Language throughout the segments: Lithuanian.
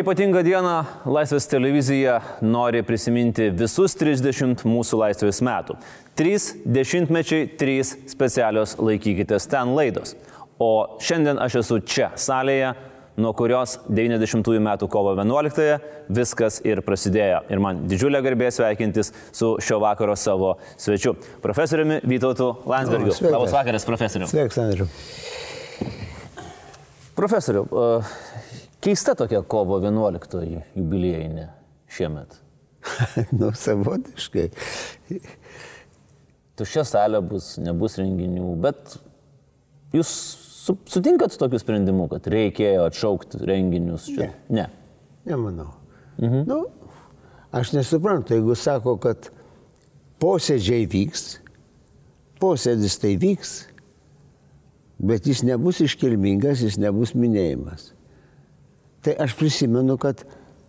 Šią ypatingą dieną Laisvės televizija nori prisiminti visus 30 mūsų laisvės metų. Trys dešimtmečiai, trys specialios laikykitės ten laidos. O šiandien aš esu čia, salėje, nuo kurios 90-ųjų metų kovo 11-ąją viskas ir prasidėjo. Ir man didžiulė garbė sveikintis su šio vakaro savo svečiu, profesoriumi Vytautu Landsbergiu. Labas vakaras, profesoriu. Sveiks, Andriu. Profesoriu, uh, Keista tokia kovo 11 jubiliejinė šiemet. nu, savotiškai. Tuščia salė bus, nebus renginių, bet jūs su, sutinkat su tokiu sprendimu, kad reikėjo atšaukti renginius čia? Ne. Ne. Nemanau. Mhm. Nu, aš nesuprantu, jeigu sako, kad posėdžiai vyks, posėdis tai vyks, bet jis nebus iškilmingas, jis nebus minėjimas. Tai aš prisimenu, kad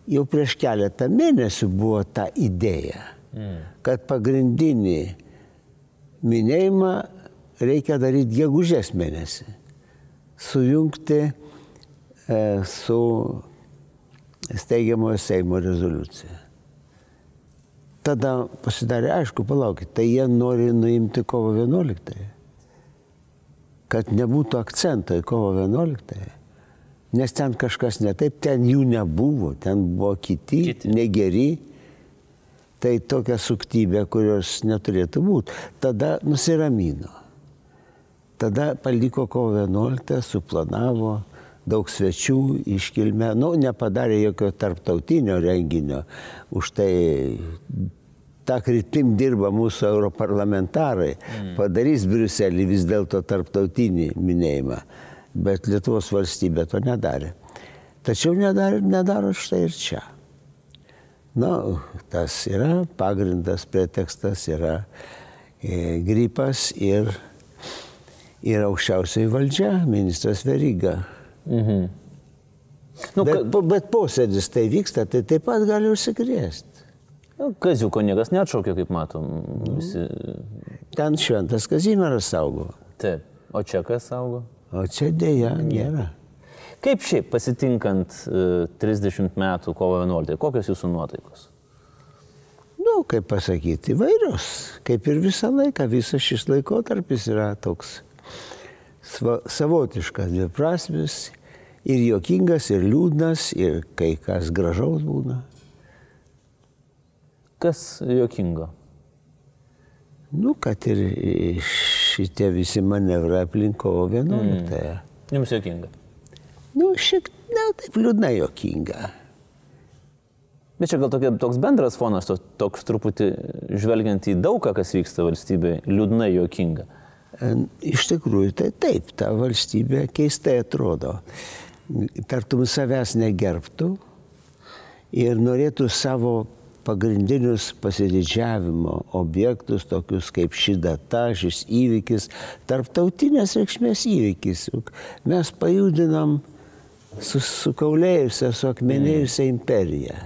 jau prieš keletą mėnesių buvo ta idėja, mm. kad pagrindinį minėjimą reikia daryti gegužės mėnesį. Sujungti e, su steigiamojo Seimo rezoliucija. Tada pasidarė aišku, palaukit, tai jie nori nuimti kovo 11. Kad nebūtų akcento į kovo 11 nes ten kažkas ne taip, ten jų nebuvo, ten buvo kiti, kiti. negeri. Tai tokia suktybė, kurios neturėtų būti. Tada nusiramino. Tada paliko kovo 11, suplanavo daug svečių iškilmę, nu, nepadarė jokio tarptautinio renginio. Už tai tą kryptim dirba mūsų europarlamentarai. Mm. Padarys Briuselį vis dėlto tarptautinį minėjimą bet Lietuvos valstybė to nedarė. Tačiau nedarė, nedaro štai ir čia. Na, tas yra pagrindas, pretekstas yra e, gripas ir, ir aukščiausiai valdžia, ministras Veryga. Mhm. Nu, bet, ka... bet posėdis tai vyksta, tai taip pat gali užsikrėsti. Nu, Kaziuko niekas neatšaukė, kaip matom. Visi... Ten šventas Kazimieras saugo. Taip. O čia kas saugo? O čia dėja nėra. Kaip šiaip pasitinkant 30 e, metų kovo 11, kokios jūsų nuotaikos? Nu, kaip pasakyti, įvairios. Kaip ir visą laiką, visas šis laikotarpis yra toks savotiškas, dviprasmis, ir jokingas, ir liūdnas, ir kai kas gražaus būna. Kas jokingo? Nu, kad ir šitie visi manevrai aplink kovo 11. Mm. Jums jokinga? Nu, šiek tiek, na, taip liūdnai jokinga. Bet čia gal tokia, toks bendras fonas, to, toks truputį žvelgiant į daugą, kas vyksta valstybėje, liūdnai jokinga. Iš tikrųjų, tai taip, ta valstybė keistai atrodo. Tartum savęs negerbtų ir norėtų savo pagrindinius pasididžiavimo objektus, tokius kaip ši data, šis įvykis, tarptautinės reikšmės įvykis. Juk mes pajudinam sukaulėjusią, suakmenėjusią imperiją.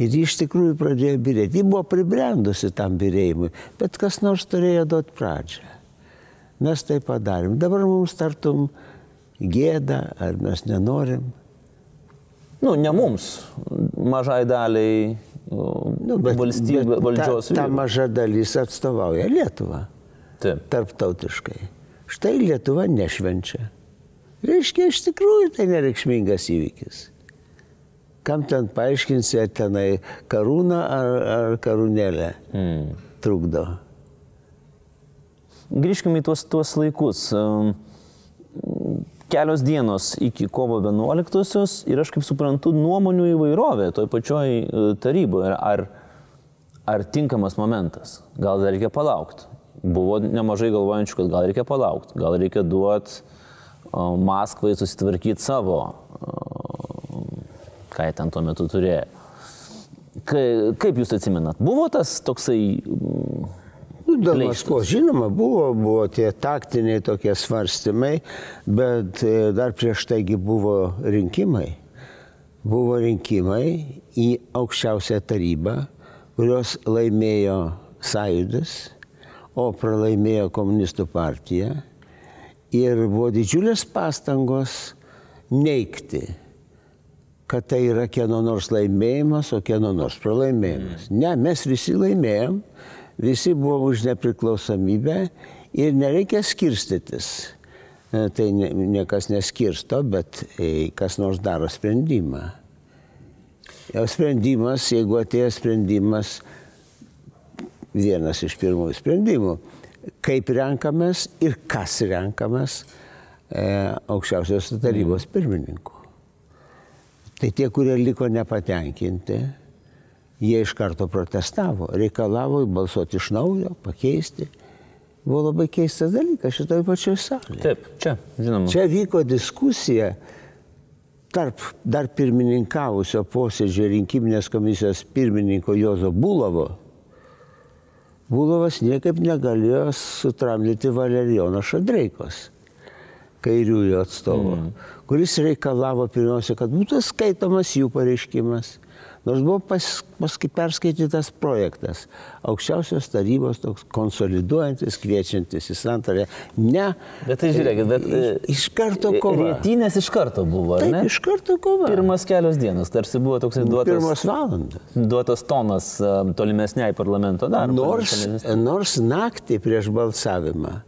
Ir iš tikrųjų pradėjo birėti. Ji buvo pribrendusi tam birėjimui, bet kas nors turėjo duoti pradžią. Mes tai padarėm. Dabar mums tartum gėda, ar mes nenorim. Nu, ne mums, mažai daliai nu, bet, valstybė, bet valdžios. Ta, ta maža dalis atstovauja Lietuvą. Taip. Tarptautiškai. Štai Lietuva nešvenčia. Reiškia, iš tikrųjų tai nereikšmingas įvykis. Kam ten paaiškinsi, ar tenai karūną ar, ar karūnėlę hmm. trukdo. Grįžkime į tuos, tuos laikus kelios dienos iki kovo 11-osios ir aš kaip suprantu nuomonių įvairovė toj pačioj e, taryboje. Ar, ar tinkamas momentas? Gal dar reikia palaukti? Buvo nemažai galvojančių, kad gal reikia palaukti, gal reikia duoti Maskvai susitvarkyti savo, ką jie ten tuo metu turėjo. Kaip jūs atsimenat, buvo tas toksai Nu, dėl Maskvos, žinoma, buvo, buvo tie taktiniai tokie svarstymai, bet e, dar prieš taigi buvo rinkimai. Buvo rinkimai į aukščiausią tarybą, kurios laimėjo sąjūdis, o pralaimėjo komunistų partija. Ir buvo didžiulės pastangos neikti, kad tai yra kieno nors laimėjimas, o kieno nors pralaimėjimas. Ne, mes visi laimėjom, visi buvom už nepriklausomybę ir nereikia skirstytis. E, tai niekas neskirsto, bet e, kas nors daro sprendimą. O sprendimas, jeigu atėjo sprendimas, vienas iš pirmųjų sprendimų, kaip renkamės ir kas renkamas e, aukščiausios tarybos mm. pirmininku. Tai tie, kurie liko nepatenkinti, jie iš karto protestavo, reikalavo balsuoti iš naujo, pakeisti. Buvo labai keistas dalykas šitoje pačioje salėje. Taip, čia, žinoma. Čia vyko diskusija tarp dar pirmininkavusio posėdžio rinkiminės komisijos pirmininko Jozo Bulovo. Bulovas niekaip negalėjo sutramdyti Valerijono Šadreikos, kairiųjų atstovo, mm. kuris reikalavo pirmiausia, kad būtų skaitomas jų pareiškimas Nors buvo pas, paskui perskaitytas projektas, aukščiausios tarybos toks konsoliduojantis, kviečiantis į santarę. Ne. Bet tai žiūrėkit, bet. Iš karto kova. Rytinės iš karto buvo, Taip, ne? Iš karto kova. Pirmas kelios dienos, tarsi buvo toks duotas. Pirmas valandas. Duotas tonas tolimesniai parlamento darbui. Nors, nors naktį prieš balsavimą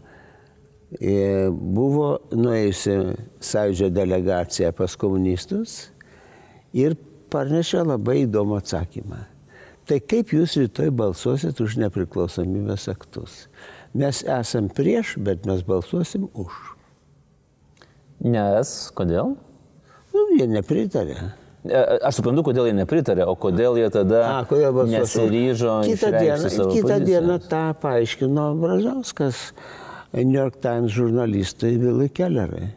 e, buvo nuėjusi sąjūdžio delegacija pas komunistus ir parnešė labai įdomų atsakymą. Tai kaip jūs rytoj balsuosit už nepriklausomybės aktus? Mes esam prieš, bet mes balsuosim už. Nes, kodėl? Nu, jie nepritarė. E, Aš suprantu, kodėl jie nepritarė, o kodėl jie tada A, kodėl nesiryžo. Kitą dieną, kitą dieną tą paaiškino Brazauskas New York Times žurnalistui Vilui Kellerai.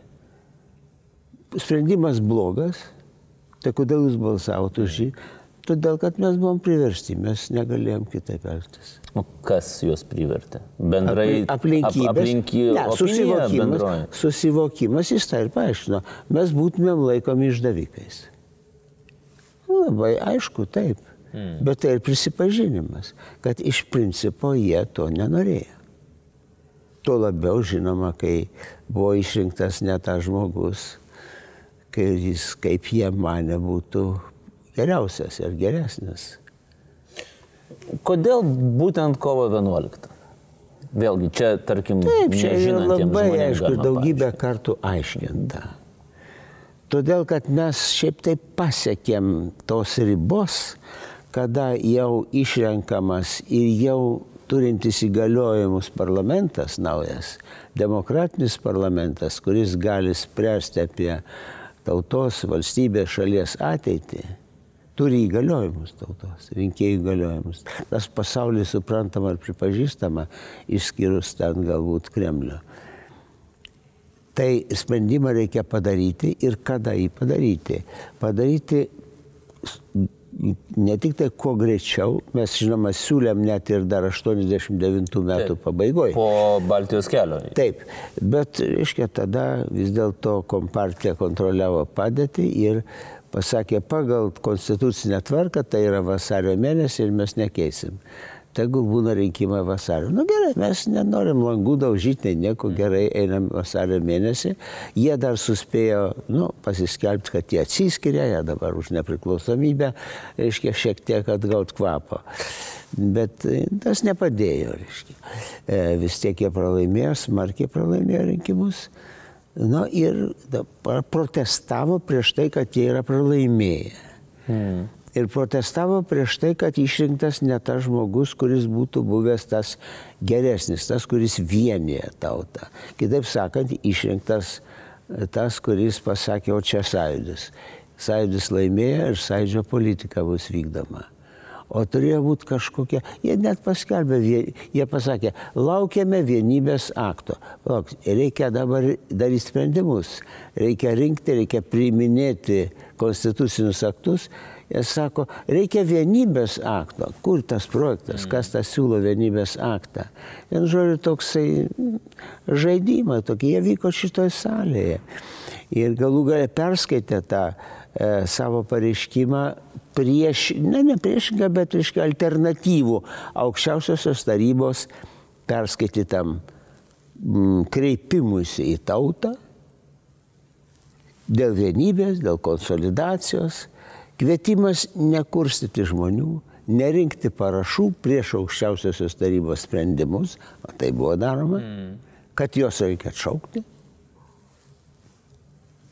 Sprendimas blogas, Tai kodėl jūs balsavote už jį? Todėl, kad mes buvom priversti, mes negalėjom kitaip elgtis. O kas juos privertė? Bendrai aplinkybės. Ap, aplinky, ne, susivokimas, susivokimas jis tai ir paaiškino. Mes būtumėm laikomi išdavikais. Labai aišku, taip. Hmm. Bet tai ir prisipažinimas, kad iš principo jie to nenorėjo. Tuo labiau žinoma, kai buvo išrinktas ne tas žmogus, kai jis, kaip jie mane, būtų geriausias ir geresnis. Kodėl būtent kovo 11? Vėlgi, čia, tarkim, Taip, čia yra labai aišku, daugybę paaiškinti. kartų aiškinta. Todėl, kad mes šiaip taip pasiekėm tos ribos, kada jau išrenkamas ir jau turintis įgaliojimus parlamentas naujas, demokratinis parlamentas, kuris gali spręsti apie tautos, valstybės, šalies ateitį, turi įgaliojimus tautos, rinkėjų įgaliojimus. Tas pasaulis suprantama ir pripažįstama, išskyrus ten galbūt Kremlių. Tai sprendimą reikia padaryti ir kada jį padaryti. Padaryti ne tik tai kuo greičiau, mes žinoma siūlėm net ir dar 89 metų pabaigoje. Po Baltijos kelio. Taip, bet, reiškia, tada vis dėlto kompartija kontroliavo padėtį ir pasakė, pagal konstitucinę tvarką tai yra vasario mėnesį ir mes nekeisim tegul būna rinkimai vasario. Na nu, gerai, mes nenorim langų daužyti, tai nieko gerai, einam vasario mėnesį. Jie dar suspėjo nu, pasiskelbti, kad jie atsiskiria, jie dabar už nepriklausomybę, reiškia, šiek tiek atgaut kvapo. Bet e, tas nepadėjo, reiškia. E, vis tiek jie pralaimėjo, smarkiai pralaimėjo rinkimus. Na ir protestavo prieš tai, kad jie yra pralaimėję. Hmm ir protestavo prieš tai, kad išrinktas ne tas žmogus, kuris būtų buvęs tas geresnis, tas, kuris vienyje tautą. Kitaip sakant, išrinktas tas, kuris pasakė, o čia sąjūdis. Sąjūdis laimėjo ir sąjūdžio politika bus vykdoma. O turėjo būti kažkokia, jie net paskelbė, jie pasakė, laukiame vienybės akto. Lauk, reikia dabar daryti sprendimus, reikia rinkti, reikia priiminėti konstitucinius aktus Jie sako, reikia vienybės akto. Kur tas projektas, kas tas siūlo vienybės aktą? Vien žodžiu, toksai mm, žaidimai, tokie jie vyko šitoje salėje. Ir galų galę perskaitė tą e, savo pareiškimą prieš, ne, ne priešingą, bet reiškia alternatyvų aukščiausiosios tarybos perskaitytam mm, kreipimusi į tautą dėl vienybės, dėl konsolidacijos Kvietimas nekurstyti žmonių, nerinkti parašų prieš aukščiausiosios tarybos sprendimus, o tai buvo daroma, mm. kad juos reikia atšaukti.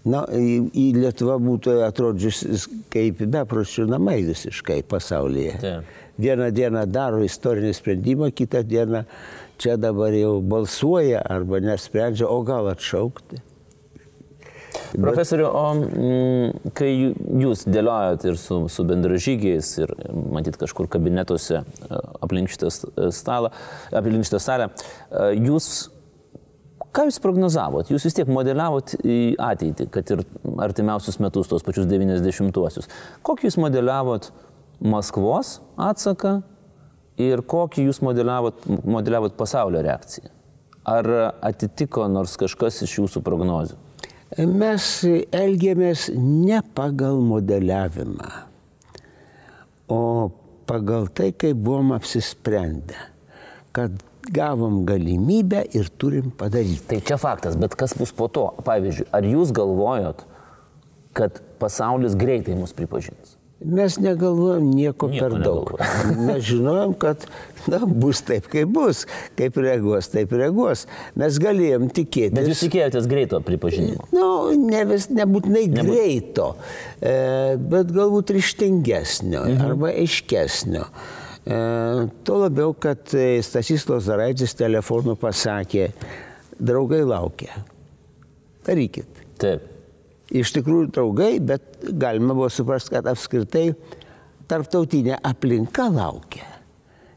Na, į, į Lietuvą būtų atrodžiusi kaip bepročių namai visiškai pasaulyje. Taip. Vieną dieną daro istorinį sprendimą, kitą dieną čia dabar jau balsuoja arba nesprendžia, o gal atšaukti. Profesoriu, o m, mm, kai jūs dėliojot ir su, su bendražygiais, ir matyt kažkur kabinetuose e, aplink šitą stalą, aplink šitą salę, e, jūs, ką jūs prognozavot? Jūs vis tiek modeliavot į ateitį, kad ir artimiausius metus, tos pačius 90-uosius. Kokį jūs modeliavot Maskvos atsaką ir kokį jūs modeliavot, modeliavot pasaulio reakciją? Ar atitiko nors kažkas iš jūsų prognozių? Mes elgiamės ne pagal modeliavimą, o pagal tai, kaip buvom apsisprendę, kad gavom galimybę ir turim padaryti. Tai čia faktas, bet kas bus po to? Pavyzdžiui, ar jūs galvojot, kad pasaulis greitai mus pripažins? Mes negalvojom nieko, nieko per daug. Negalvojom. Mes žinojom, kad na, bus taip, kaip bus, kaip reaguos, taip reaguos. Mes galėjom tikėtis. Bet jūs tikėjotės greito pripažinimo? Na, nu, ne vis, nebūtinai Nebūt... greito, e, bet galbūt ryštingesnio mhm. arba aiškesnio. E, tuo labiau, kad Stasys Lozaraitis telefonu pasakė, draugai laukia. Darykit. Taip iš tikrųjų draugai, bet galima buvo suprasti, kad apskritai tarptautinė aplinka laukia.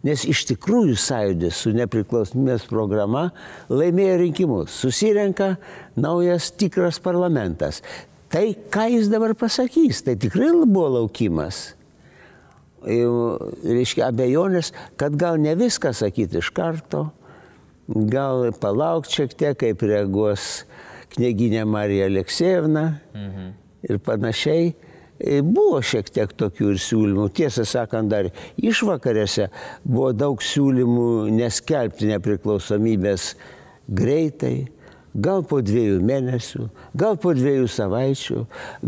Nes iš tikrųjų sąjūdis su nepriklausomybės programa laimėjo rinkimus. Susirenka naujas tikras parlamentas. Tai, ką jis dabar pasakys, tai tikrai buvo laukimas. Reiškia abejonės, kad gal ne viską sakyti iš karto, gal palaukti šiek tiek, kaip reaguos knyginė Marija Aleksejevna mhm. ir panašiai. E, buvo šiek tiek tokių ir siūlymų. Tiesą sakant, dar išvakarėse buvo daug siūlymų neskelbti nepriklausomybės greitai, gal po dviejų mėnesių, gal po dviejų savaičių,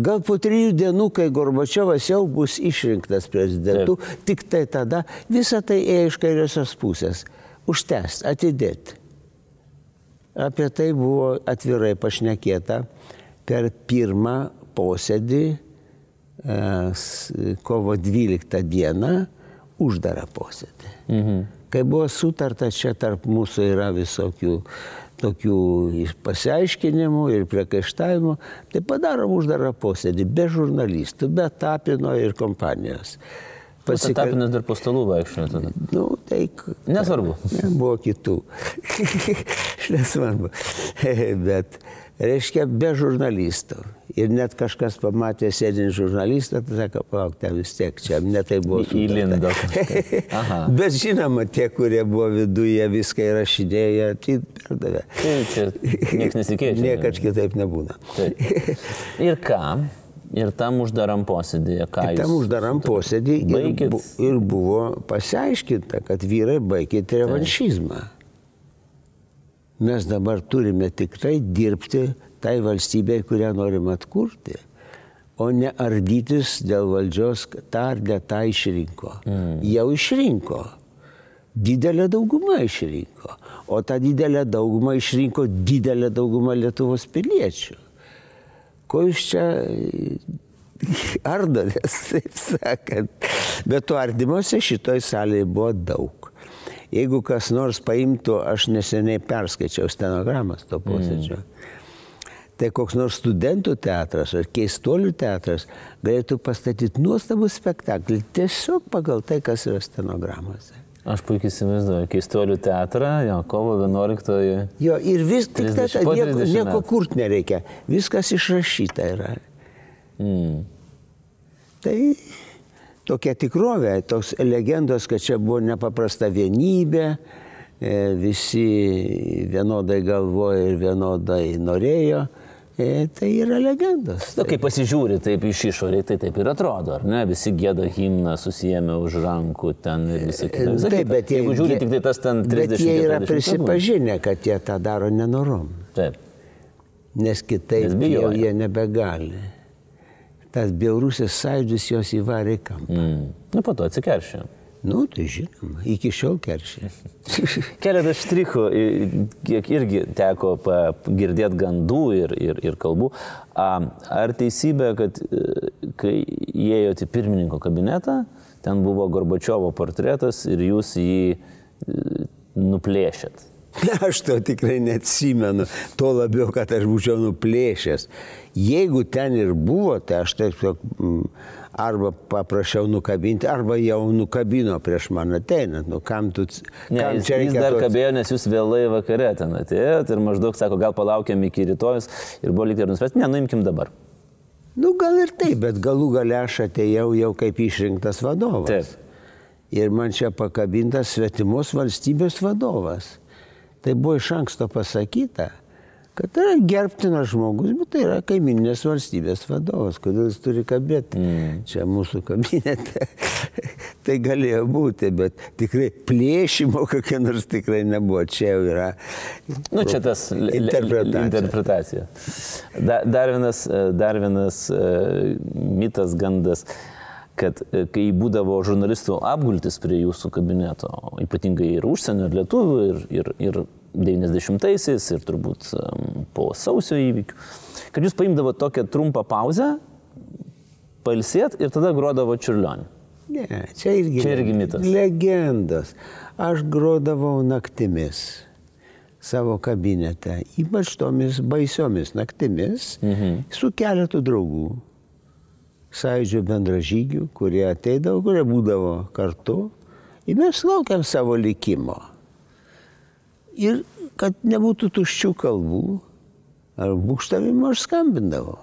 gal po trijų dienų, kai Gorbačiovas jau bus išrinktas prezidentu, Taip. tik tai tada visą tai ėjo iš kairiosios pusės. Užtęsti, atidėti. Apie tai buvo atvirai pašnekėta per pirmą posėdį e, kovo 12 dieną, uždarą posėdį. Mhm. Kai buvo sutarta, čia tarp mūsų yra visokių tokių pasiaiškinimų ir priekaištavimų, tai padarom uždarą posėdį be žurnalistų, be tapino ir kompanijos. Pasikal... Tapinas dar po stalų vaikščiojo tada. Nu, tai... Nesvarbu. Ne, buvo kitų. Nesvarbu. Bet, reiškia, be žurnalistų. Ir net kažkas pamatė sėdinį žurnalistą, tai sako, palauk, ten vis tiek čia, ne tai buvo. Įlindo. Bet žinoma, tie, kurie buvo viduje, viską įrašinėję, tai perdavė. Tai čia niekas nesikeičia. Niekad kitaip nebūna. Taip. Ir ką? Ir tam uždaram posėdėje, ką jūs. Tam uždaram posėdėje ir, bu, ir buvo pasiaiškinta, kad vyrai baigėte revanšizmą. Mes dabar turime tikrai dirbti tai valstybei, kurią norim atkurti, o ne ardytis dėl valdžios, tą ar ne tą išrinko. Mm. Jau išrinko. Didelė dauguma išrinko. O tą didelę daugumą išrinko didelė dauguma Lietuvos piliečių ko jūs čia ardotės, taip sakant. Bet to ardymuose šitoj salėje buvo daug. Jeigu kas nors paimtų, aš neseniai perskaičiau stenogramas to posėdžio. Mm. Tai koks nors studentų teatras ar keistolių teatras galėtų pastatyti nuostabų spektaklį tiesiog pagal tai, kas yra stenogramose. Aš puikiai įsivaizduoju, keistolių teatrą, jo, kovo 11-oji. Jo, ir vis tik tai nieko, nieko kurt nereikia, viskas išrašyta yra. Mm. Tai tokia tikrovė, toks legendos, kad čia buvo nepaprasta vienybė, e, visi vienodai galvoja ir vienodai norėjo. E, tai yra legendos. Na, kai pasižiūri taip iš išorės, tai taip ir atrodo, ar ne? Visi gėda himną, susijęme už rankų ten ir visi kiti. E, taip, bet jie, jeigu žiūri tik tai tas ten 30. Bet jie yra prisipažinę, kad jie tą daro nenorom. Taip. Nes kitaip Nes jau jie nebegali. tas bjaurusis sąjūdis jos įvarė kampą. Mm. Nu, po to atsikeršė. Nu, tai žinoma, iki šiol keršė. Keletas štrichų, kiek irgi teko girdėti gandų ir, ir, ir kalbų. Ar teisybė, kad e, kai įėjote į pirmininko kabinetą, ten buvo Gorbačiovo portretas ir jūs jį e, nuplėšėt? Aš to tikrai neatsimenu, tuo labiau, kad aš būčiau nuplėšęs. Jeigu ten ir buvo, tai aš tiesiog mm, arba paprašiau nukabinti, arba jau nukabino prieš man ateinant. Nu, kam tu... Ne, kam jis, jis dar to- kabėjo, nes jūs vėlai vakare ten atėjote ir maždaug sako, gal palaukiam iki rytojus ir buvo lyg ir nuspręsti, ne, nuimkim dabar. Nu, gal ir taip, bet galų gale aš atėjau jau kaip išrinktas vadovas. Taip. Ir man čia pakabintas svetimos valstybės vadovas. Tai buvo iš anksto pasakyta, kad tai yra gerbtinas žmogus, bet tai yra kaiminės valstybės vadovas. Kodėl jis turi kabėti mm. čia mūsų kabinete? tai galėjo būti, bet tikrai plėšimo kokia nors tikrai nebuvo. Čia jau yra Nu, čia tas interpretacija. interpretacija. Da, dar vienas, e, dar vienas e, mitas, gandas, kad e, kai būdavo žurnalistų apgultis prie jūsų kabineto, ypatingai ir užsienio, ir lietuvių, ir, ir, ir 90-aisiais, ir turbūt po sausio įvykių, kad jūs paimdavo tokią trumpą pauzę, palsėt ir tada grodavo čiurlionį. Ne, čia irgi, Čia irgi mitas. Legendos. Aš grodavau naktimis savo kabinete, ypač tomis baisiomis naktimis, mhm. su keletu draugų, sąjūdžio bendražygių, kurie ateidavo, kurie būdavo kartu. Ir mes laukiam savo likimo. Ir kad nebūtų tuščių kalbų ar būkštavimo, aš skambindavau.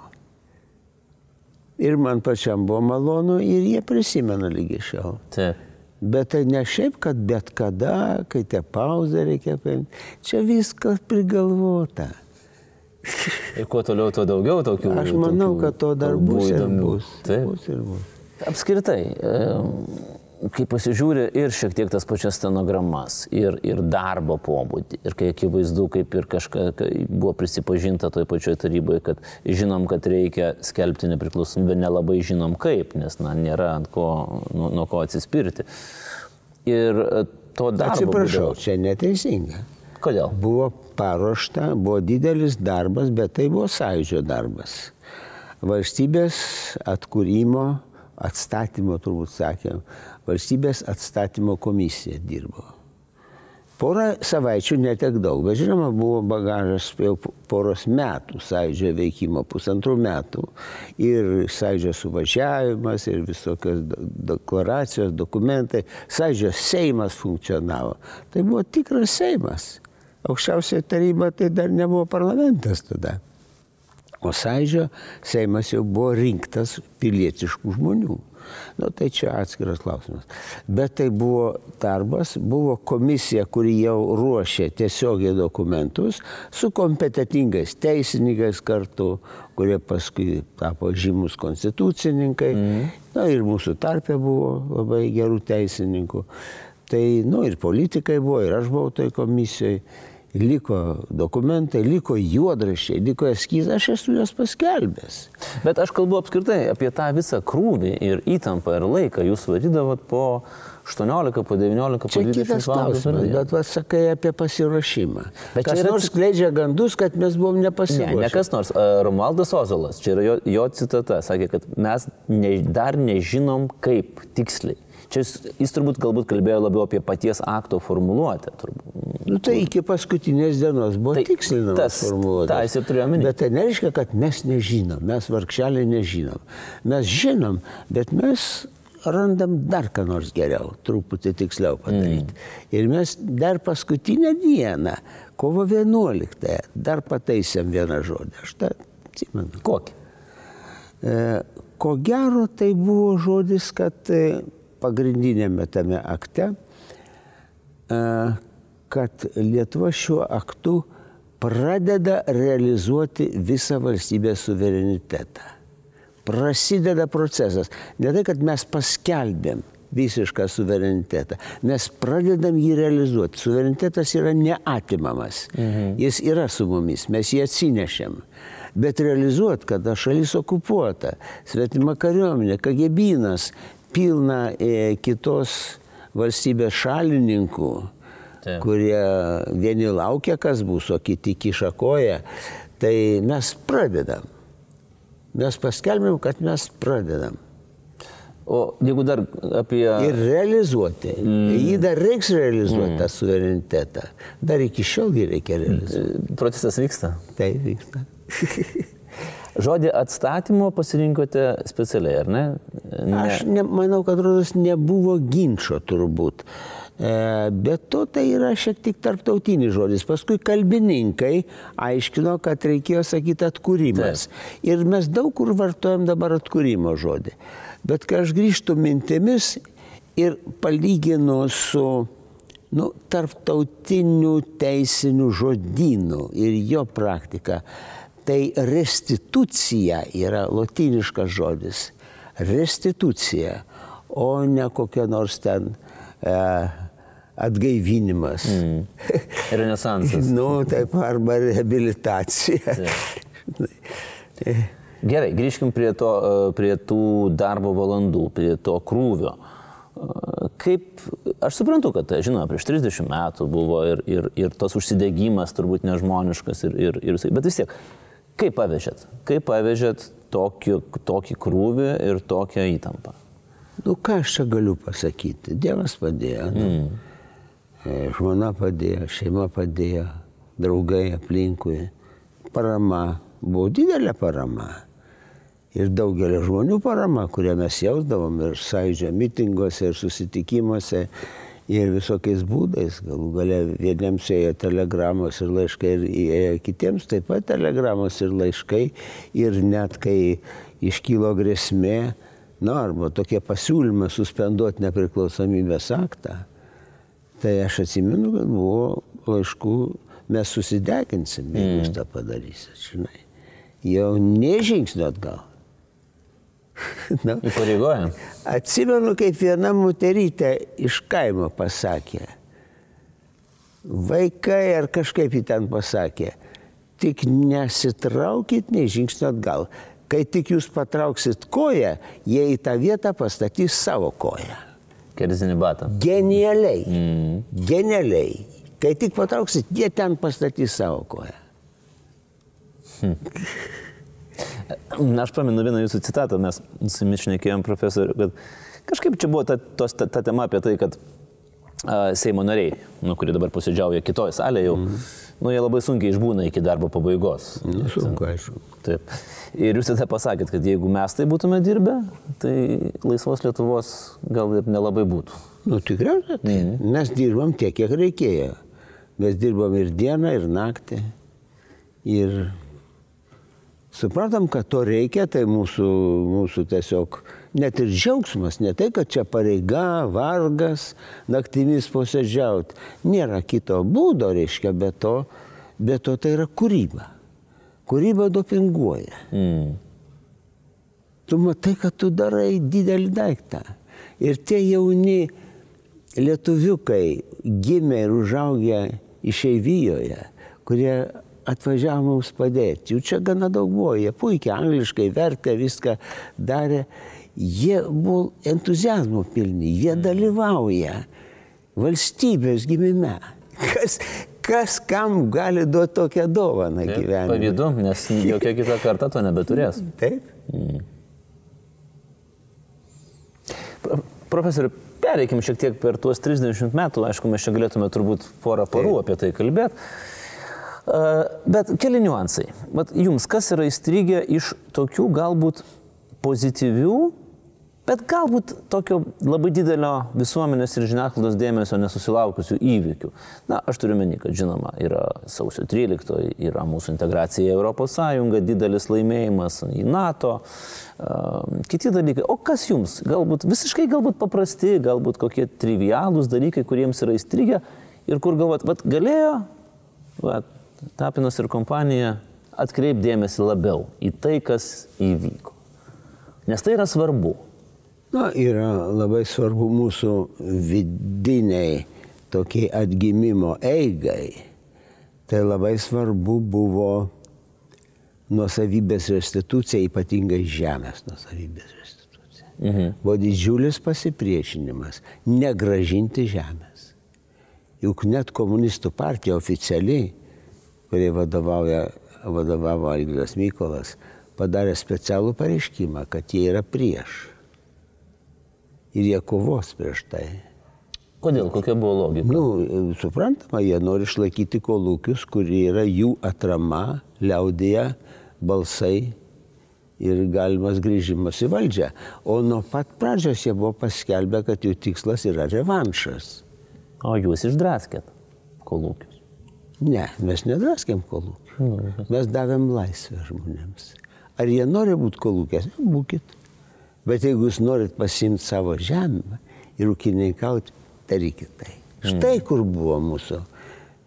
Ir man pačiam buvo malonu ir jie prisimena lygi šiol. Taip. Bet tai ne šiaip, kad bet kada, kai te pauzę reikia paimti. Čia viskas prigalvota. Ir kuo toliau, tuo daugiau tokių. Aš manau, tokių kad to dar bus ir įdomių. bus. Taip. bus ir bus. Apskritai, e, kai pasižiūri ir šiek tiek tas pačias stenogramas, ir, ir darbo pobūdį, ir kai akivaizdu, kaip ir kažką kai buvo prisipažinta toj pačioj taryboje, kad žinom, kad reikia skelbti nepriklausomybę, nelabai žinom kaip, nes na, nėra ant ko, nuo, nuo ko atsispirti. Ir e, to darbo. Atsiprašau, būdavo- čia neteisinga. Kodėl? Buvo paruošta, buvo didelis darbas, bet tai buvo sąjūdžio darbas. Valstybės atkūrimo, atstatymo, turbūt sakėm, valstybės atstatymo komisija dirbo. Porą savaičių netiek daug, bet žinoma, buvo bagažas jau poros metų sąjūdžio veikimo, pusantrų metų. Ir sąjūdžio suvažiavimas, ir visokios deklaracijos, dokumentai. Sąjūdžio Seimas funkcionavo. Tai buvo tikras Seimas. Aukščiausioje taryba tai dar nebuvo parlamentas tada. O sąjūdžio Seimas jau buvo rinktas pilietiškų žmonių. Nu, tai čia atskiras klausimas. Bet tai buvo darbas, buvo komisija, kuri jau ruošė tiesiogiai dokumentus su kompetitingais teisininkais kartu, kurie paskui tapo žymus konstitucininkai. Mm. Na ir mūsų tarpė buvo labai gerų teisininkų. Tai, nu, ir politikai buvo, ir aš buvau toj komisijoje liko dokumentai, liko juodrašiai, liko eskizai, aš esu juos paskelbęs. Bet aš kalbu apskritai apie tą visą krūvį ir įtampą ir laiką. Jūs varydavot po 18, po 19, po Čia 20 kitas valandų. bet vas sakai apie pasiruošimą. Bet Kas yra nors skleidžia gandus, kad mes buvom Ne, nepasiruošę. ne kas nors. Romualdas Ozolas, čia yra jo, jo citata, sakė, kad mes ne, dar nežinom kaip tiksliai. Čia jis, jis turbūt galbūt kalbėjo labiau apie paties akto formuluotę. Nu, tai iki paskutinės dienos buvo Tai tikslinamas formuluotės. tą jis ir turėjo omeny. Bet tai nereiškia, kad mes nežinom, mes vargšeliai nežinom. Mes žinom, bet mes randam dar ką nors geriau, truputį tiksliau padaryti. Mm. Ir mes dar paskutinę dieną, kovo 11, dar pataisėm vieną žodį. Aš tą atsimenu. Kokį? E, Ko gero tai buvo žodis, kad e, pagrindinėme tame akte, e, kad Lietuva šiuo aktu pradeda realizuoti visą valstybės suverenitetą. Prasideda procesas. Ne tai, kad mes paskelbėm visišką suverenitetą. Mes pradedam jį realizuoti. Suverenitetas yra neatimamas. Mhm. Jis yra su mumis, mes jį atsinešėm. Bet realizuoti, kad šalis okupuota, svetima kariuomenė, kagebinas, pilna e, kitos valstybės šalininkų, Taip. kurie vieni laukia, kas bus, o kiti kišakoja, tai mes pradedam. Mes paskelbėm, kad mes pradedam. O jeigu dar apie... Ir realizuoti. Mm. Jį dar reiks realizuoti mm. tą suverenitetą. Dar iki šiol jį reikia realizuoti. Procesas vyksta. Taip vyksta. Žodį atstatymo pasirinkote specialiai, ar ne? ne. Aš ne, manau, kad rodos nebuvo ginčio turbūt. E, bet to tai yra šiek tiek tarptautinis žodis. Paskui kalbininkai aiškino, kad reikėjo sakyti atkūrimas. Taip. Ir mes daug kur vartojam dabar atkūrimo žodį. Bet kai aš grįžtu mintimis ir palyginu su nu, tarptautiniu teisiniu žodynu ir jo praktika, tai restitucija yra lotiniškas žodis. Restitucija, o ne kokia nors ten e, atgaivinimas. Mm. Renesansas. nu, taip, arba rehabilitacija. Gerai, grįžkim prie, to, e, prie tų darbo valandų, prie to krūvio. E, kaip, aš suprantu, kad, žinoma, prieš 30 metų buvo ir, ir, ir tas užsidegimas turbūt nežmoniškas, ir, ir, ir, bet vis tiek, kaip pavežėt? Kaip pavežėt tokį, tokį krūvį ir tokią įtampą? Nu, ką aš čia galiu pasakyti? Dievas padėjo. Nu. Mm. Žmona padėjo, šeima padėjo, draugai aplinkui, parama, buvo didelė parama ir daugelio žmonių parama, kurią mes jausdavom ir sąjūdžio mitinguose, ir susitikimuose, ir visokiais būdais. Galų gale vieniems ėjo telegramos ir laiškai, ir ėjo kitiems taip pat telegramos ir laiškai. Ir net kai iškylo grėsmė, na, arba tokie pasiūlymai suspenduoti nepriklausomybės aktą, tai aš atsimenu, kad buvo laiškų, mes susideginsim, jeigu jūs mm. tą padarysit, žinai. Jau nežingsniu atgal. Nu, Įpareigoja. Atsimenu, kaip viena moterytė iš kaimo pasakė. Vaikai ar kažkaip į ten pasakė. Tik nesitraukit nei žingsnio atgal. Kai tik jūs patrauksit koją, jie į tą vietą pastatys savo koją. Kerzinį batą. Genialiai. Mm. Genialiai. Kai tik patrauksit, jie ten pastatys savo koją. Hmm. Aš pamenu vieną jūsų citatą, mes su jumis šnekėjom profesoriu, kad kažkaip čia buvo ta, tos, ta, ta tema apie tai, kad a, Seimo nariai, nu, kurie dabar posėdžiauja kitoje salėje jau, mm. nu, jie labai sunkiai išbūna iki darbo pabaigos. Nu, sunku, aišku. Taip. Ir jūs tada pasakėt, kad jeigu mes tai būtume dirbę, tai laisvos Lietuvos gal ir nelabai būtų. Nu, tikriausiai. Tai. Mm. Mes dirbam tiek, kiek reikėjo. Mes dirbam ir dieną, ir naktį. Ir Supratom, kad to reikia, tai mūsų, mūsų tiesiog net ir džiaugsmas, ne tai, kad čia pareiga, vargas, naktimis posėdžiauti. Nėra kito būdo, reiškia, bet to, bet to tai yra kūryba. Kūryba dopinguoja. Mm. Tu matai, kad tu darai didelį daiktą. Ir tie jauni lietuviukai gimė ir užaugę išeivijoje, kurie atvažiavo mums padėti. Jų čia gana daug buvo, jie puikiai angliškai vertė, viską darė. Jie buvo entuzijazmo pilni, jie mm. dalyvauja valstybės gimime. Kas, kas kam gali duoti tokią dovaną gyvenime? Pavydu, nes jokia kita karta to nebeturės. Taip. Mm. Profesoriu, pereikim šiek tiek per tuos 30 metų, aišku, mes čia galėtume turbūt porą parų Taip. apie tai kalbėti. Bet keli niuansai. Bet jums kas yra įstrigę iš tokių galbūt pozityvių, bet galbūt tokio labai didelio visuomenės ir žiniasklaidos dėmesio nesusilaukusių įvykių. Na, aš turiu meni, kad žinoma, yra sausio 13, yra mūsų integracija į Europos Sąjungą, didelis laimėjimas į NATO, kiti dalykai. O kas jums? Galbūt visiškai galbūt paprasti, galbūt kokie trivialūs dalykai, kuriems yra įstrigę ir kur galvot, vad galėjo, vat, Tapinas ir kompanija atkreipdėmėsi labiau į tai, kas įvyko. Nes tai yra svarbu. Na, yra labai svarbu mūsų vidiniai tokiai atgimimo eigai. Tai labai svarbu buvo nuosavybės restitucija, ypatingai žemės nuosavybės restitucija. Mhm. Buvo didžiulis pasipriešinimas negražinti žemės. Juk net komunistų partija oficialiai, kurie vadovauja, vadovavo Algirdas Mykolas, padarė specialų pareiškimą, kad jie yra prieš. Ir jie kovos prieš tai. Kodėl? Kokia buvo logika? Nu, suprantama, jie nori išlaikyti kolūkius, kurie yra jų atrama, liaudėje, balsai ir galimas grįžimas į valdžią. O nuo pat pradžios jie buvo paskelbę, kad jų tikslas yra revanšas. O jūs išdraskėt kolūkius? Ne, mes nedraskėm kolūkių. Nu, mes davėm laisvę žmonėms. Ar jie nori būti kolūkės? Būkit. Bet jeigu jūs norit pasimti savo žemę ir ūkininkauti, darykit tai. Štai kur buvo mūsų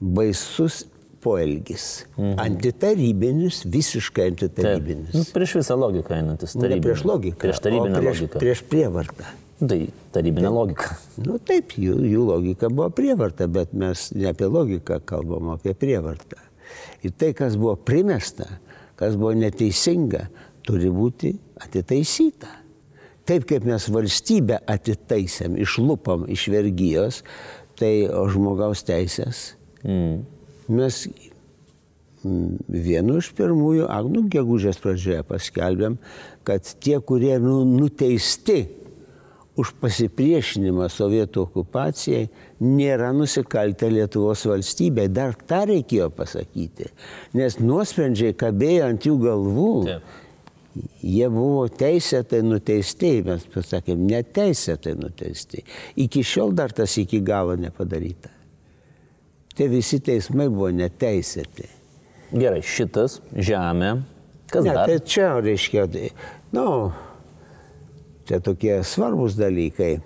baisus poelgis. Mhm. Antitarybinis, visiškai antitarybinis. Nu, prieš visą logiką einantis. Ne prieš logiką. Prieš tarybinę prieš, logiką. Prieš prievartą. Tai tarybinė logika. Nu taip, jų, jų logika buvo prievarta, bet mes ne apie logiką kalbam, apie prievartą. Ir tai, kas buvo primesta, kas buvo neteisinga, turi būti atitaisyta. Taip kaip mes valstybę atitaisėm, išlupam iš vergyjos, tai žmogaus teisės. Mm. Mes mm, vienu iš pirmųjų agnų gegužės pradžioje paskelbėm, kad tie, kurie nu, nuteisti už pasipriešinimą sovietų okupacijai, nėra nusikaltę Lietuvos valstybei. Dar tą reikėjo pasakyti, nes nuosprendžiai kabėjo ant jų galvų. Taip jie buvo teisėtai nuteisti, mes pasakėm, neteisėtai nuteisti. Iki šiol dar tas iki galo nepadaryta. Tie visi teismai buvo neteisėti. Gerai, šitas žemė. Kas ne, dar? Tai čia reiškia, tai, nu, čia tokie svarbus dalykai.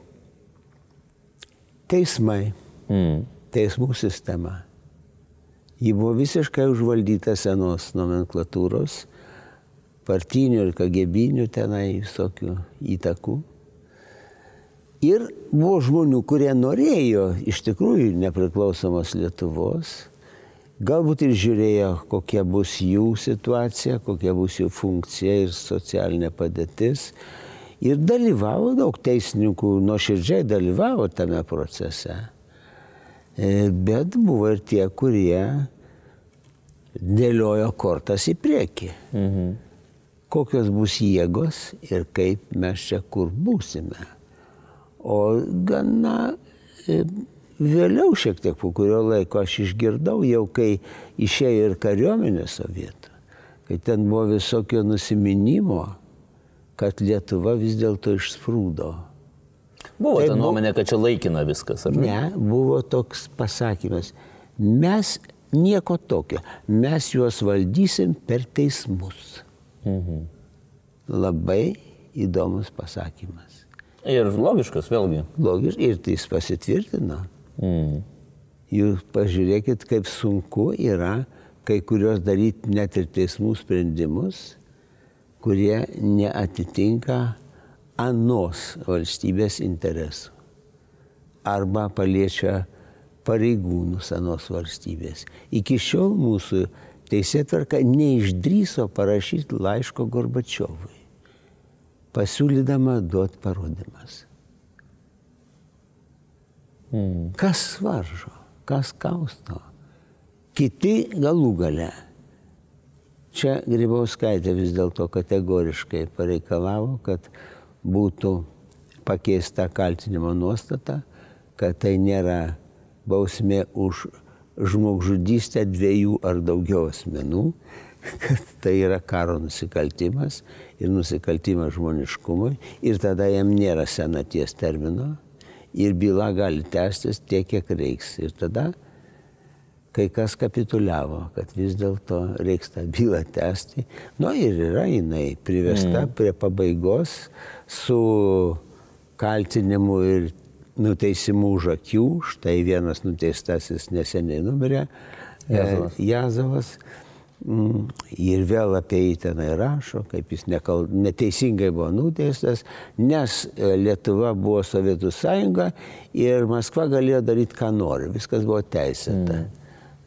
Teismai, mm. teismų sistema. Ji buvo visiškai užvaldyta senos nomenklatūros partinių ir kagebinių tenai visokių įtakų. Ir buvo žmonių, kurie norėjo iš tikrųjų nepriklausomos Lietuvos, galbūt ir žiūrėjo, kokia bus jų situacija, kokia bus jų funkcija ir socialinė padėtis. Ir dalyvavo daug teisininkų, nuoširdžiai dalyvavo tame procese. E, bet buvo ir tie, kurie dėliojo kortas į priekį. Mhm kokios bus jėgos ir kaip mes čia kur būsime. O gana e, vėliau šiek tiek po kurio laiko aš išgirdau jau, kai išėjo ir kariuomenė sovietų, kai ten buvo visokio nusiminimo, kad Lietuva vis dėlto išsprūdo. Buvo tai ta nuomonė, kad čia laikina viskas, ar ne? Ne, buvo toks pasakymas. Mes nieko tokio, mes juos valdysim per teismus. Mhm. Labai įdomus pasakymas. Ir logiškas vėlgi. Logiškas ir tai jis pasitvirtino. Mhm. Jūs pažiūrėkit, kaip sunku yra kai kurios daryti net ir teismų sprendimus, kurie neatitinka anos valstybės interesų. Arba paliečia pareigūnus anos valstybės. Iki šiol mūsų teisėtvarka neišdryso parašyti laiško Gorbačiovui, pasiūlydama duoti parodymas. Hmm. Kas varžo, kas kausto? Kiti galų gale. Čia Grybauskaitė vis dėlto kategoriškai pareikalavo, kad būtų pakeista kaltinimo nuostata, kad tai nėra bausmė už žmogžudystę dviejų ar daugiau asmenų, kad tai yra karo nusikaltimas ir nusikaltimas žmoniškumui ir tada jam nėra senaties termino ir byla gali tęstis tiek, kiek reiks. Ir tada kai kas kapituliavo, kad vis dėlto reiks tą bylą tęsti. Nu ir yra jinai privesta mm. prie pabaigos su kaltinimu ir nuteisimų už akių, štai vienas nuteistasis neseniai numirė, e, Jazovas. Jazovas. Mm, ir vėl apie jį tenai rašo, kaip jis nekal, neteisingai buvo nuteistas, nes e, Lietuva buvo Sovietų sąjunga ir Maskva galėjo daryti, ką nori, viskas buvo teisėta. Mm.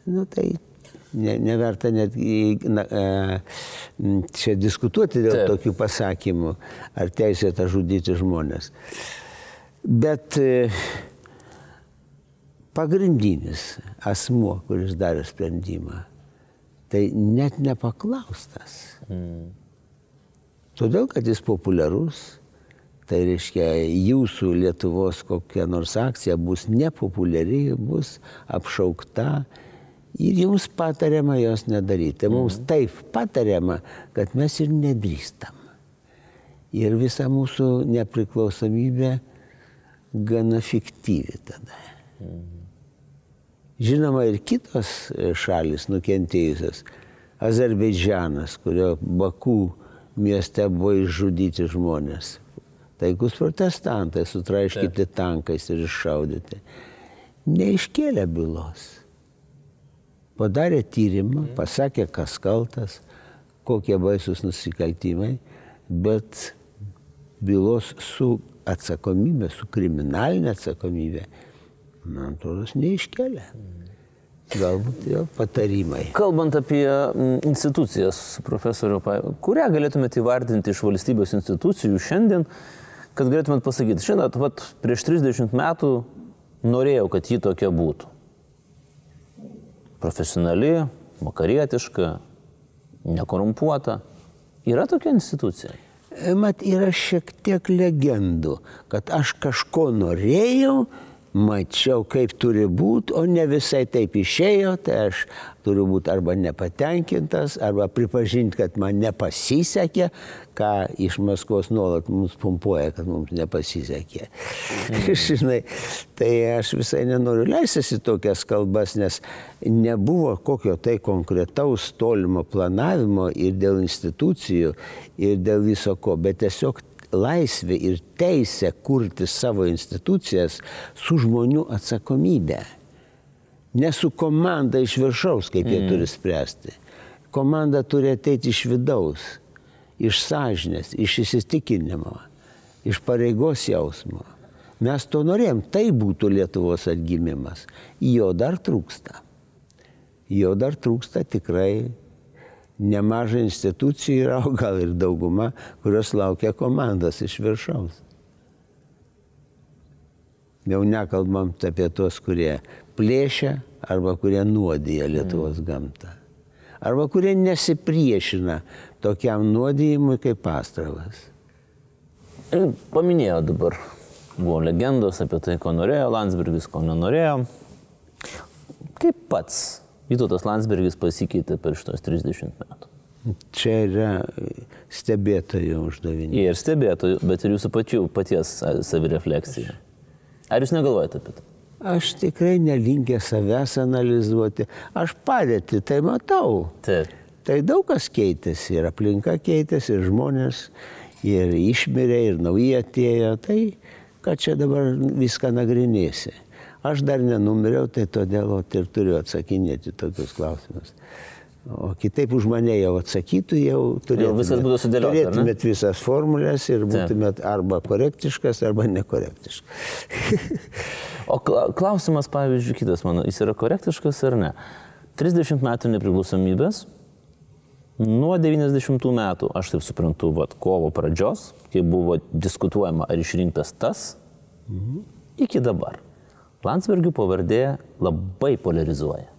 Nu, tai ne, neverta net na, e, čia diskutuoti dėl Taip. tokių pasakymų, ar teisėta žudyti žmonės. Bet e, pagrindinis asmuo, kuris darė sprendimą, tai net nepaklaustas. Mm. Todėl, kad jis populiarus, tai reiškia, jūsų Lietuvos kokia nors akcija bus nepopuliari, bus apšaukta ir jums patariama jos nedaryti. Mums mm. taip patariama, kad mes ir nedrįstam. Ir visa mūsų nepriklausomybė gana fiktyvi tada. Mm. Žinoma, ir kitos šalis nukentėjusios. Azerbaidžianas, kurio Bakų mieste buvo išžudyti žmonės. Taikus protestantai sutraiškyti tankais ir iššaudyti. Neiškėlė bylos. Padarė tyrimą, mhm. pasakė, kas kaltas, kokie baisus nusikaltimai, bet bylos su atsakomybė, su kriminalinė atsakomybė, man atrodo, neiškelia. Galbūt jo patarimai. Kalbant apie mm, institucijas, profesoriu, kurią galėtumėte įvardinti iš valstybės institucijų šiandien, kad galėtumėt pasakyti, žinot, vat, prieš 30 metų norėjau, kad ji tokia būtų. Profesionali, vakarietiška, nekorumpuota. Yra tokia institucija? Mat, yra šiek tiek legendų, kad aš kažko norėjau, mačiau, kaip turi būti, o ne visai taip išėjo, tai aš turiu būti arba nepatenkintas, arba pripažinti, kad man nepasisekė, ką iš Maskvos nuolat mums pumpuoja, kad mums nepasisekė. Mm. Žinai, tai aš visai nenoriu leistis į tokias kalbas, nes nebuvo kokio tai konkretaus tolimo planavimo ir dėl institucijų, ir dėl viso ko, bet tiesiog laisvė ir teisė kurti savo institucijas su žmonių atsakomybė. Ne su komanda iš viršaus, kaip jie mm. turi spręsti. Komanda turi ateiti iš vidaus, iš sąžinės, iš įsitikinimo, iš pareigos jausmo. Mes to norėjom, tai būtų Lietuvos atgimimas. Jo dar trūksta. Jo dar trūksta tikrai nemažai institucijų yra, o gal ir dauguma, kurios laukia komandos iš viršaus. Jau nekalbam apie tos, kurie plėšia arba kurie nuodija Lietuvos mm. gamtą. Arba kurie nesipriešina tokiam nuodijimui kaip pastravas. Ir paminėjo dabar, buvo legendos apie tai, ko norėjo Landsbergis, ko nenorėjo. Kaip pats Vytautas Landsbergis pasikeitė per šitos 30 metų. Čia yra stebėtojų uždavinys. Ir stebėtojų, bet ir jūsų pačių paties savirefleksija. Ar jūs negalvojate apie tai? Aš tikrai nelinkė savęs analizuoti. Aš padėti, tai matau. Taip. Tai daug kas keitėsi, ir aplinka keitėsi, ir žmonės, ir išmirė, ir nauji atėjo. Tai ką čia dabar viską nagrinėsi. Aš dar nenumiriau, tai todėl ir turiu atsakinėti tokius klausimus. O kitaip už mane jau atsakytų, jau turėtumėt, viskas būtų sudėliota. Turėtumėt visas formulės ir būtumėt arba korektiškas, arba nekorektiškas. o klausimas, pavyzdžiui, kitas mano, jis yra korektiškas ar ne? 30 metų nepriklausomybės, nuo 90 metų, aš taip suprantu, vat, kovo pradžios, kai buvo diskutuojama, ar išrinktas tas, mhm. iki dabar. Landsbergių pavardė labai polarizuoja.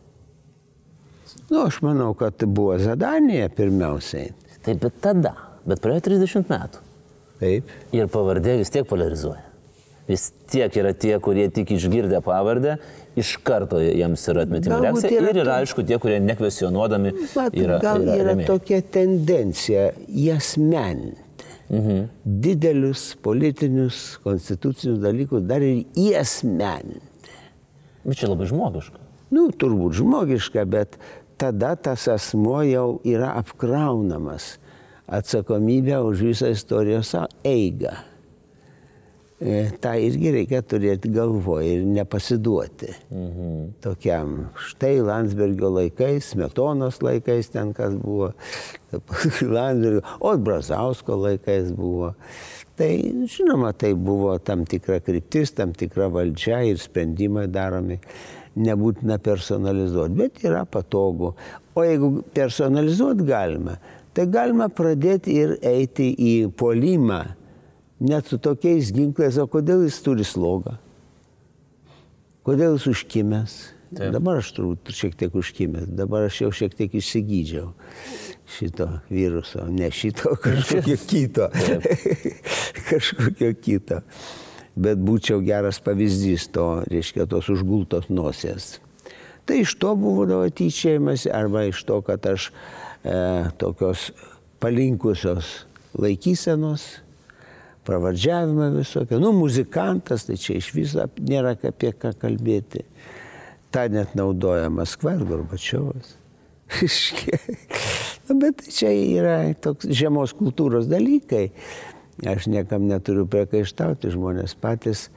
Nu, aš manau, kad buvo Zadanija pirmiausiai. Taip, bet tada, bet praėjo 30 metų. Taip. Ir pavardė vis tiek polarizuoja. Vis tiek yra tie, kurie tik išgirdę pavardę, iš karto jiems yra atmetimo reakcija. Yra ir yra, aišku, tie, kurie nekvesionuodami. Bet, yra, gal yra, yra remiai. tokia tendencija jas meninti. Mhm. Didelius politinius, konstitucinius dalykus dar ir įasmeninti. Bet čia labai žmogiška. Nu, turbūt žmogiška, bet tada tas asmo jau yra apkraunamas atsakomybę už visą istorijos eigą. E, tą irgi reikia turėti galvoje ir nepasiduoti mhm. tokiam. Štai Landsbergio laikais, Smetonos laikais ten kas buvo, Landsbergio, o Brazausko laikais buvo. Tai žinoma, tai buvo tam tikra kryptis, tam tikra valdžia ir sprendimai daromi. Nebūtina personalizuoti, bet yra patogu. O jeigu personalizuoti galima, tai galima pradėti ir eiti į polimą, net su tokiais ginklais, o kodėl jis turi slogą? Kodėl jis užkimęs? Taip. Dabar aš turbūt šiek tiek užkimęs, dabar aš jau šiek tiek išsigydžiau šito viruso, ne šito, kažkokio kito. kažkokio kito. Bet būčiau geras pavyzdys to, reiškia, tos užgultos nosies. Tai iš to buvo tyčiojimas arba iš to, kad aš e, tokios palinkusios laikysenos, pravardžiavimą visokio. Nu, muzikantas, tai čia iš viso nėra apie ką kalbėti. Ta net naudoja Maskva ir Gorbačiovas. Bet čia yra toks žemos kultūros dalykai. Aš niekam neturiu priekaištauti, žmonės patys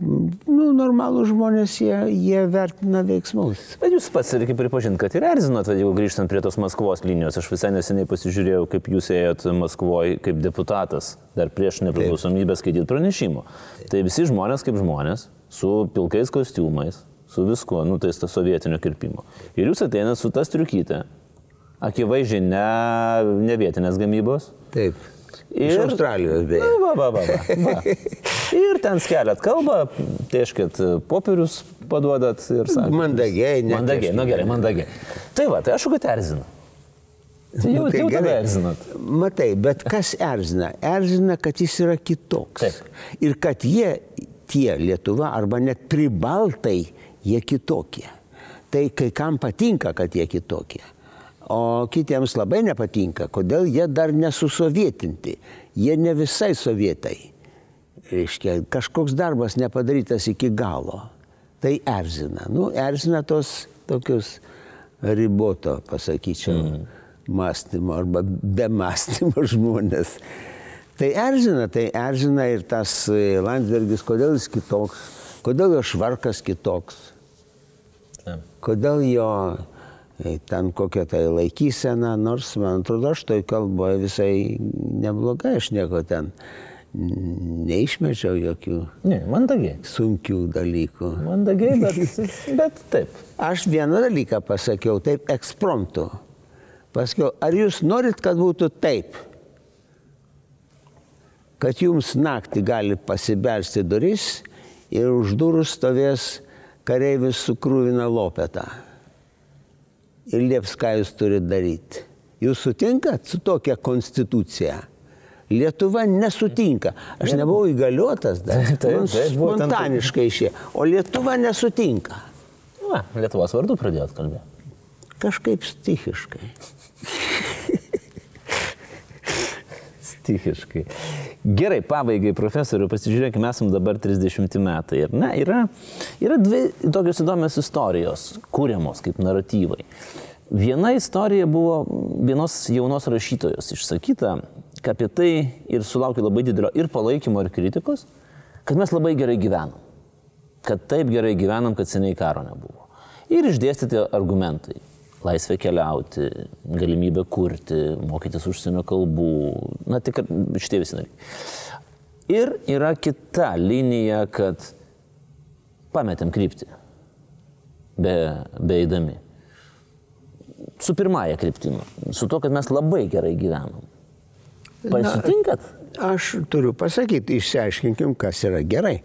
nu, normalų žmonės, jie, jie vertina veiksmus. Bet jūs pats reikia pripažinti, kad ir erzinot, jeigu grįžtant prie tos Maskvos linijos. Aš visai neseniai pasižiūrėjau, kaip jūs ėjot Maskvoje kaip deputatas, dar prieš nepriklausomybę skaityti pranešimo. Tai visi žmonės kaip žmonės, su pilkais kostiumais, su viskuo, nu tai tas sovietinio kirpimo. Ir jūs ateinat su tas triukytė, akivaizdžiai ne, ne vietinės gamybos. Taip. Ir, Iš Australijos beje. Va, va, va, va, va. Ir ten skeliat kalbą, tieškit popierius paduodat ir sakot. Mandagiai, ne. Mandagiai, na nu, gerai, mandagiai. Tai va, tai aš kad erzinu. Tai jau, tai jau tada erzinat. Matai, bet kas erzina? Erzina, kad jis yra kitoks. Taip. Ir kad jie, tie Lietuva, arba net pribaltai, jie kitokie. Tai kai kam patinka, kad jie kitokie o kitiems labai nepatinka, kodėl jie dar nesusovietinti, jie ne visai sovietai. Reiškia, kažkoks darbas nepadarytas iki galo. Tai erzina. Nu, erzina tos tokius riboto, pasakyčiau, mm. mąstymo arba be mąstymo žmonės. Tai erzina, tai erzina ir tas Landsbergis, kodėl jis kitoks, kodėl jo švarkas kitoks, kodėl jo ten kokia tai laikysena, nors man atrodo, aš toj kalboje visai neblogai, aš nieko ten neišmečiau jokių ne, mandagiai. sunkių dalykų. Mandagiai, bet, bet taip. Aš vieną dalyką pasakiau, taip ekspromptu. Pasakiau, ar jūs norit, kad būtų taip, kad jums naktį gali pasibelsti duris ir už durų stovės kareivis su krūvina lopeta ir lieps, ką jūs turite daryti. Jūs sutinkat su tokia konstitucija? Lietuva nesutinka. Aš nebuvau įgaliotas dar. Taip, taip, spontaniškai išė. O Lietuva nesutinka. Na, Lietuvos vardu pradėjot kalbėti. Kažkaip stichiškai. stichiškai. Gerai, pabaigai, profesoriu, pasižiūrėkime, esam dabar 30 metai. Ir, ne, yra, yra dvi tokios įdomios istorijos, kūriamos kaip naratyvai. Viena istorija buvo vienos jaunos rašytojos išsakyta, kad apie tai ir sulaukė labai didelio ir palaikymo, ir kritikos, kad mes labai gerai gyvenam. Kad taip gerai gyvenam, kad seniai karo nebuvo. Ir išdėstyti argumentai. Laisvė keliauti, galimybė kurti, mokytis užsienio kalbų, na tik šitie visi dalykai. Ir yra kita linija, kad pametėm kryptį, be, beeidami su pirmąją kryptimą, su to, kad mes labai gerai gyvenam. Pasitinkat? Na, aš turiu pasakyti, išsiaiškinkim, kas yra gerai.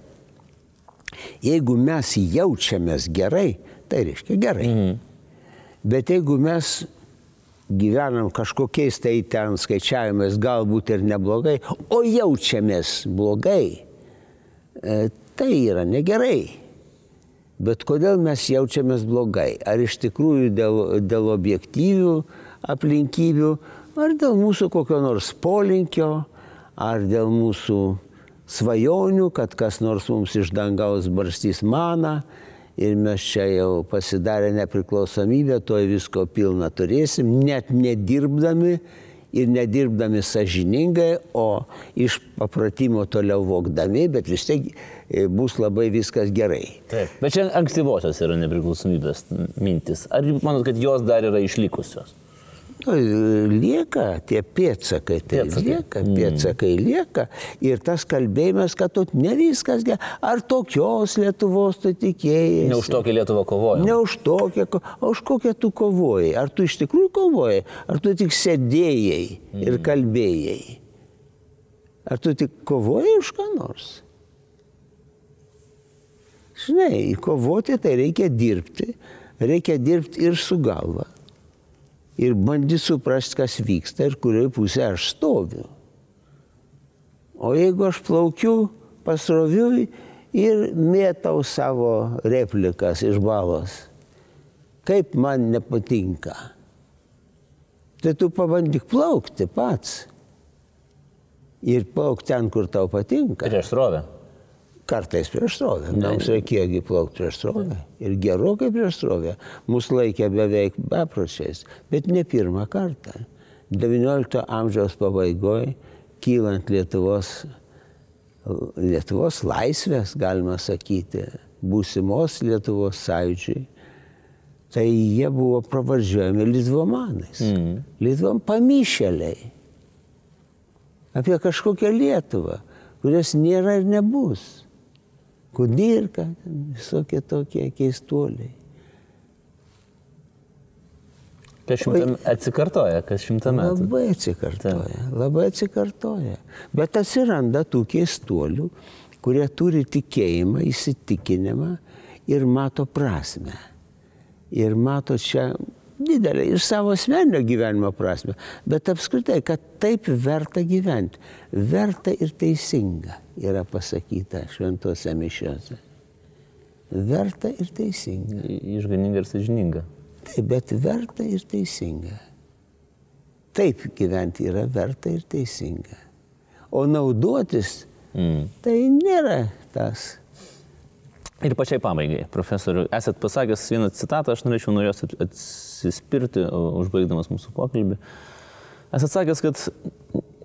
Jeigu mes jaučiamės gerai, tai reiškia gerai. Mhm. Bet jeigu mes gyvenam kažkokiais tai ten skaičiavimais, galbūt ir neblogai, o jaučiamės blogai, e, tai yra negerai. Bet kodėl mes jaučiamės blogai? Ar iš tikrųjų dėl, dėl objektyvių aplinkybių, ar dėl mūsų kokio nors polinkio, ar dėl mūsų svajonių, kad kas nors mums iš dangaus barstys maną ir mes čia jau pasidarę nepriklausomybę, to visko pilna turėsim, net nedirbdami ir nedirbdami sažiningai, o iš papratimo toliau vokdami, bet vis tiek e, bus labai viskas gerai. Taip. Bet čia ankstyvosios yra nepriklausomybės mintis. Ar manot, kad jos dar yra išlikusios? Nu, lieka tie pėtsakai, tai Pėdsakai. lieka, pėtsakai lieka ir tas kalbėjimas, kad tu ne viskas gerai, ar tokios Lietuvos tu tikėjai. Ne už tokį Lietuvą kovoju. Ne už tokią, o už kokią tu kovojai. Ar tu iš tikrųjų kovojai, ar tu tik sėdėjai ir kalbėjai. Ar tu tik kovojai už ką nors? Žinai, kovoti tai reikia dirbti, reikia dirbti ir su galva. Ir bandyti suprasti, kas vyksta ir kurioje pusėje aš stoviu. O jeigu aš plaukiu pasroviui ir mėtau savo replikas iš balos, kaip man nepatinka, tai tu pabandyk plaukti pats. Ir plauk ten, kur tau patinka. Prieš srovę. Kartais prieš srovę. Mums reikėjo plaukti prieš srovę. Ir gerokai prieš srovę. Mūsų laikė beveik bepročiais. Bet ne pirmą kartą. XIX amžiaus pabaigoje, kylant Lietuvos, Lietuvos laisvės, galima sakyti, būsimos Lietuvos sąjūdžiai, tai jie buvo pravardžiuojami litvomanais. Mm. Litvom pamišėliai. Apie kažkokią Lietuvą, kurios nėra ir nebus. Kudirka, visokie tokie keistuoliai. Kas šimtą atsikartoja, kas šimtą metų. Labai atsikartoja, labai atsikartoja. Bet atsiranda tų keistuolių, kurie turi tikėjimą, įsitikinimą ir mato prasme. Ir mato čia didelę ir savo asmeninio gyvenimo prasme, bet apskritai, kad taip verta gyventi, verta ir teisinga yra pasakyta šventose mišiuose. Verta ir teisinga. Išganinga ir sažininga. Taip, bet verta ir teisinga. Taip gyventi yra verta ir teisinga. O naudotis, Mm. tai nėra tas. Ir pačiai pabaigai, profesoriu, esat pasakęs vieną citatą, aš norėčiau nuo jos at- atsispirti, užbaigdamas mūsų pokalbį. Esat sakęs, kad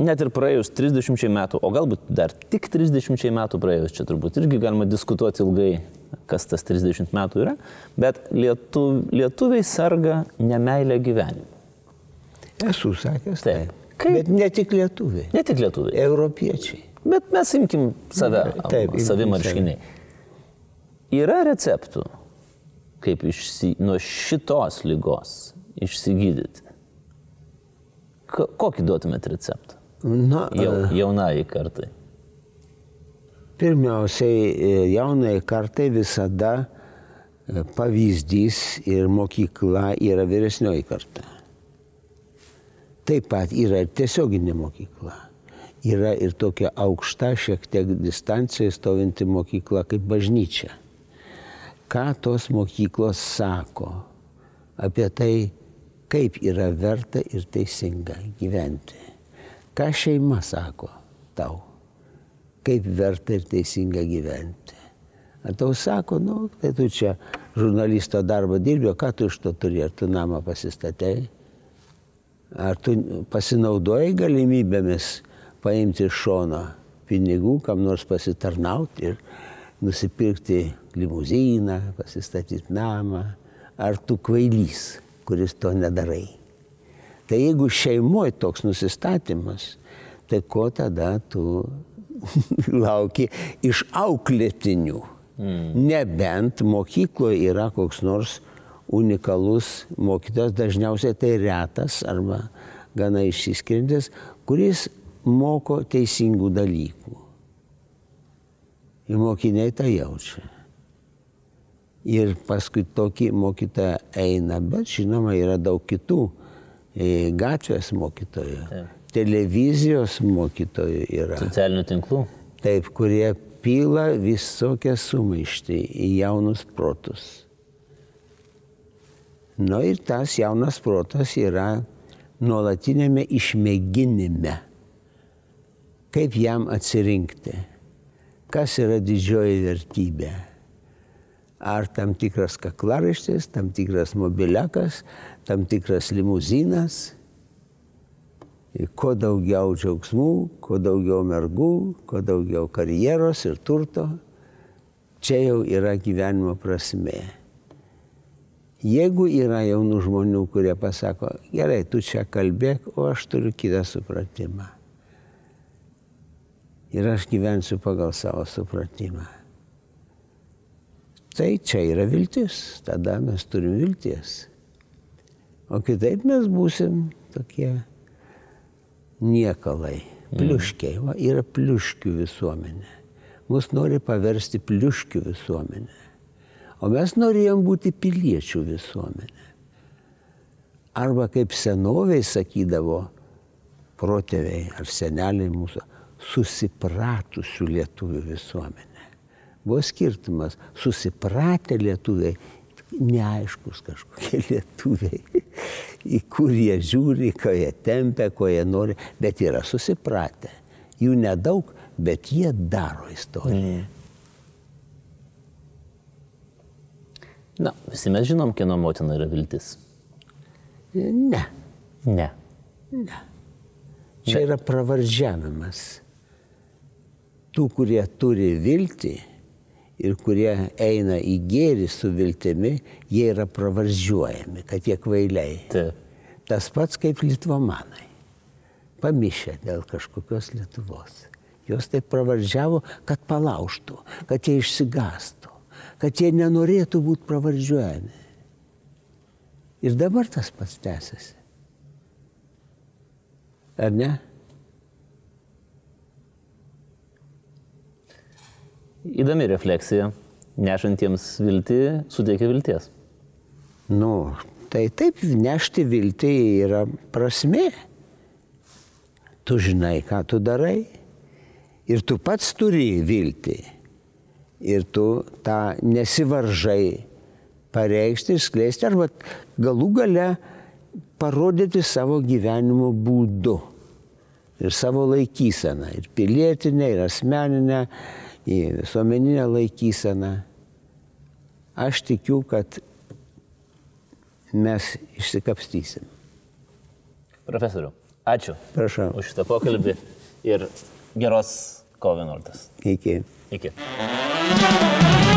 net ir praėjus 30 metų, o galbūt dar tik 30 metų praėjus, čia turbūt irgi galima diskutuoti ilgai, kas tas 30 metų yra, bet lietu, lietuviai serga nemailę gyvenimą. Esu sakęs. Taip. Kaip- Bet ne tik lietuviai. Ne tik lietuviai, Europiečiai. bet mes imkim save, Taip, imkim savimarškiniai. Yra receptų, kaip išsi, nuo šitos lygos išsigydyti. Ko- Kokį duotumėt receptą? Na, Jau, e, jaunai kartai. pirmiausiai e, jaunai kartai visada e, pavyzdys ir mokykla yra vyresnioji karta. Taip pat yra ir tiesioginė mokykla. Yra ir tokia aukšta, šiek tiek distancijoje stovinti mokykla kaip bažnyčia. Ką tos mokyklos sako apie tai, kaip yra verta ir teisinga gyventi. Ką šeima sako tau, kaip verta ir teisinga gyventi. Ar tau sako, nu, tai tu čia žurnalisto darbą dirbi, ką tu iš to turi, ar tu namą pasistatei? Ar tu pasinaudojai galimybėmis paimti iš šono pinigų, kam nors pasitarnauti ir nusipirkti limuziną, pasistatyti namą? Ar tu kvailys, kuris to nedarai? Tai jeigu šeimoje toks nusistatymas, tai ko tada tu lauki iš auklėtinių? Mm. Nebent mokykloje yra koks nors unikalus mokytojas, dažniausiai tai retas arba gana išsiskiriantis, kuris moko teisingų dalykų. Ir mokiniai tą jaučia. Ir paskui tokį mokytoją eina, bet žinoma yra daug kitų e, gatvės mokytojų, Taip. televizijos mokytojų yra. Socialinių tinklų. Taip, kurie pila visokią sumaištį į jaunus protus. Nu ir tas jaunas protas yra nuolatinėme išmėginime. Kaip jam atsirinkti, kas yra didžioji vertybė. Ar tam tikras kaklaraištis, tam tikras mobiliakas, tam tikras limuzinas. Ir kuo daugiau džiaugsmų, kuo daugiau mergų, kuo daugiau karjeros ir turto, čia jau yra gyvenimo prasme. Jeigu yra jaunų žmonių, kurie pasako, gerai, tu čia kalbėk, o aš turiu kitą supratimą. Ir aš gyvensiu pagal savo supratimą. Tai čia yra viltis, tada mes turim vilties. O kitaip mes būsim tokie niekalai, pliuškiai. Va, yra pliuškių visuomenė. Mus nori paversti pliuškių visuomenę. O mes norėjom būti piliečių visuomenė. Arba kaip senoviai sakydavo protėviai ar seneliai mūsų, susipratusių lietuvių visuomenė. Buvo skirtumas, susipratę lietuviai, neaiškus kažkokie lietuviai, į kur jie žiūri, ko jie tempia, ko jie nori, bet yra susipratę. Jų nedaug, bet jie daro istoriją. Mm. Na, visi mes žinom, kieno motina yra viltis. Ne. Ne. Ne. Čia yra pravardžiavimas. Tų, kurie turi viltį ir kurie eina į gėrį su viltimi, jie yra pravardžiuojami, kad jie kvailiai. Taip. Tas pats kaip litvomanai. Pamišę dėl kažkokios Lietuvos. Jos taip pravardžiavo, kad palauštų, kad jie išsigastų kad jie nenorėtų būti pravardžiuojami. Ir dabar tas pats tęsiasi. Ar ne? Įdomi refleksija. Nešantiems viltį suteikia vilties. Nu, tai taip, nešti viltį yra prasme. Tu žinai, ką tu darai. Ir tu pats turi viltį ir tu tą nesivaržai pareikšti skleisti arba galų gale parodyti savo gyvenimo būdu ir savo laikyseną, ir pilietinę, ir asmeninę, ir visuomeninę laikyseną. Aš tikiu, kad mes išsikapstysim. Profesoriu, ačiū. Prašau. Už šitą pokalbį ir geros kovo 11. Iki. Iki.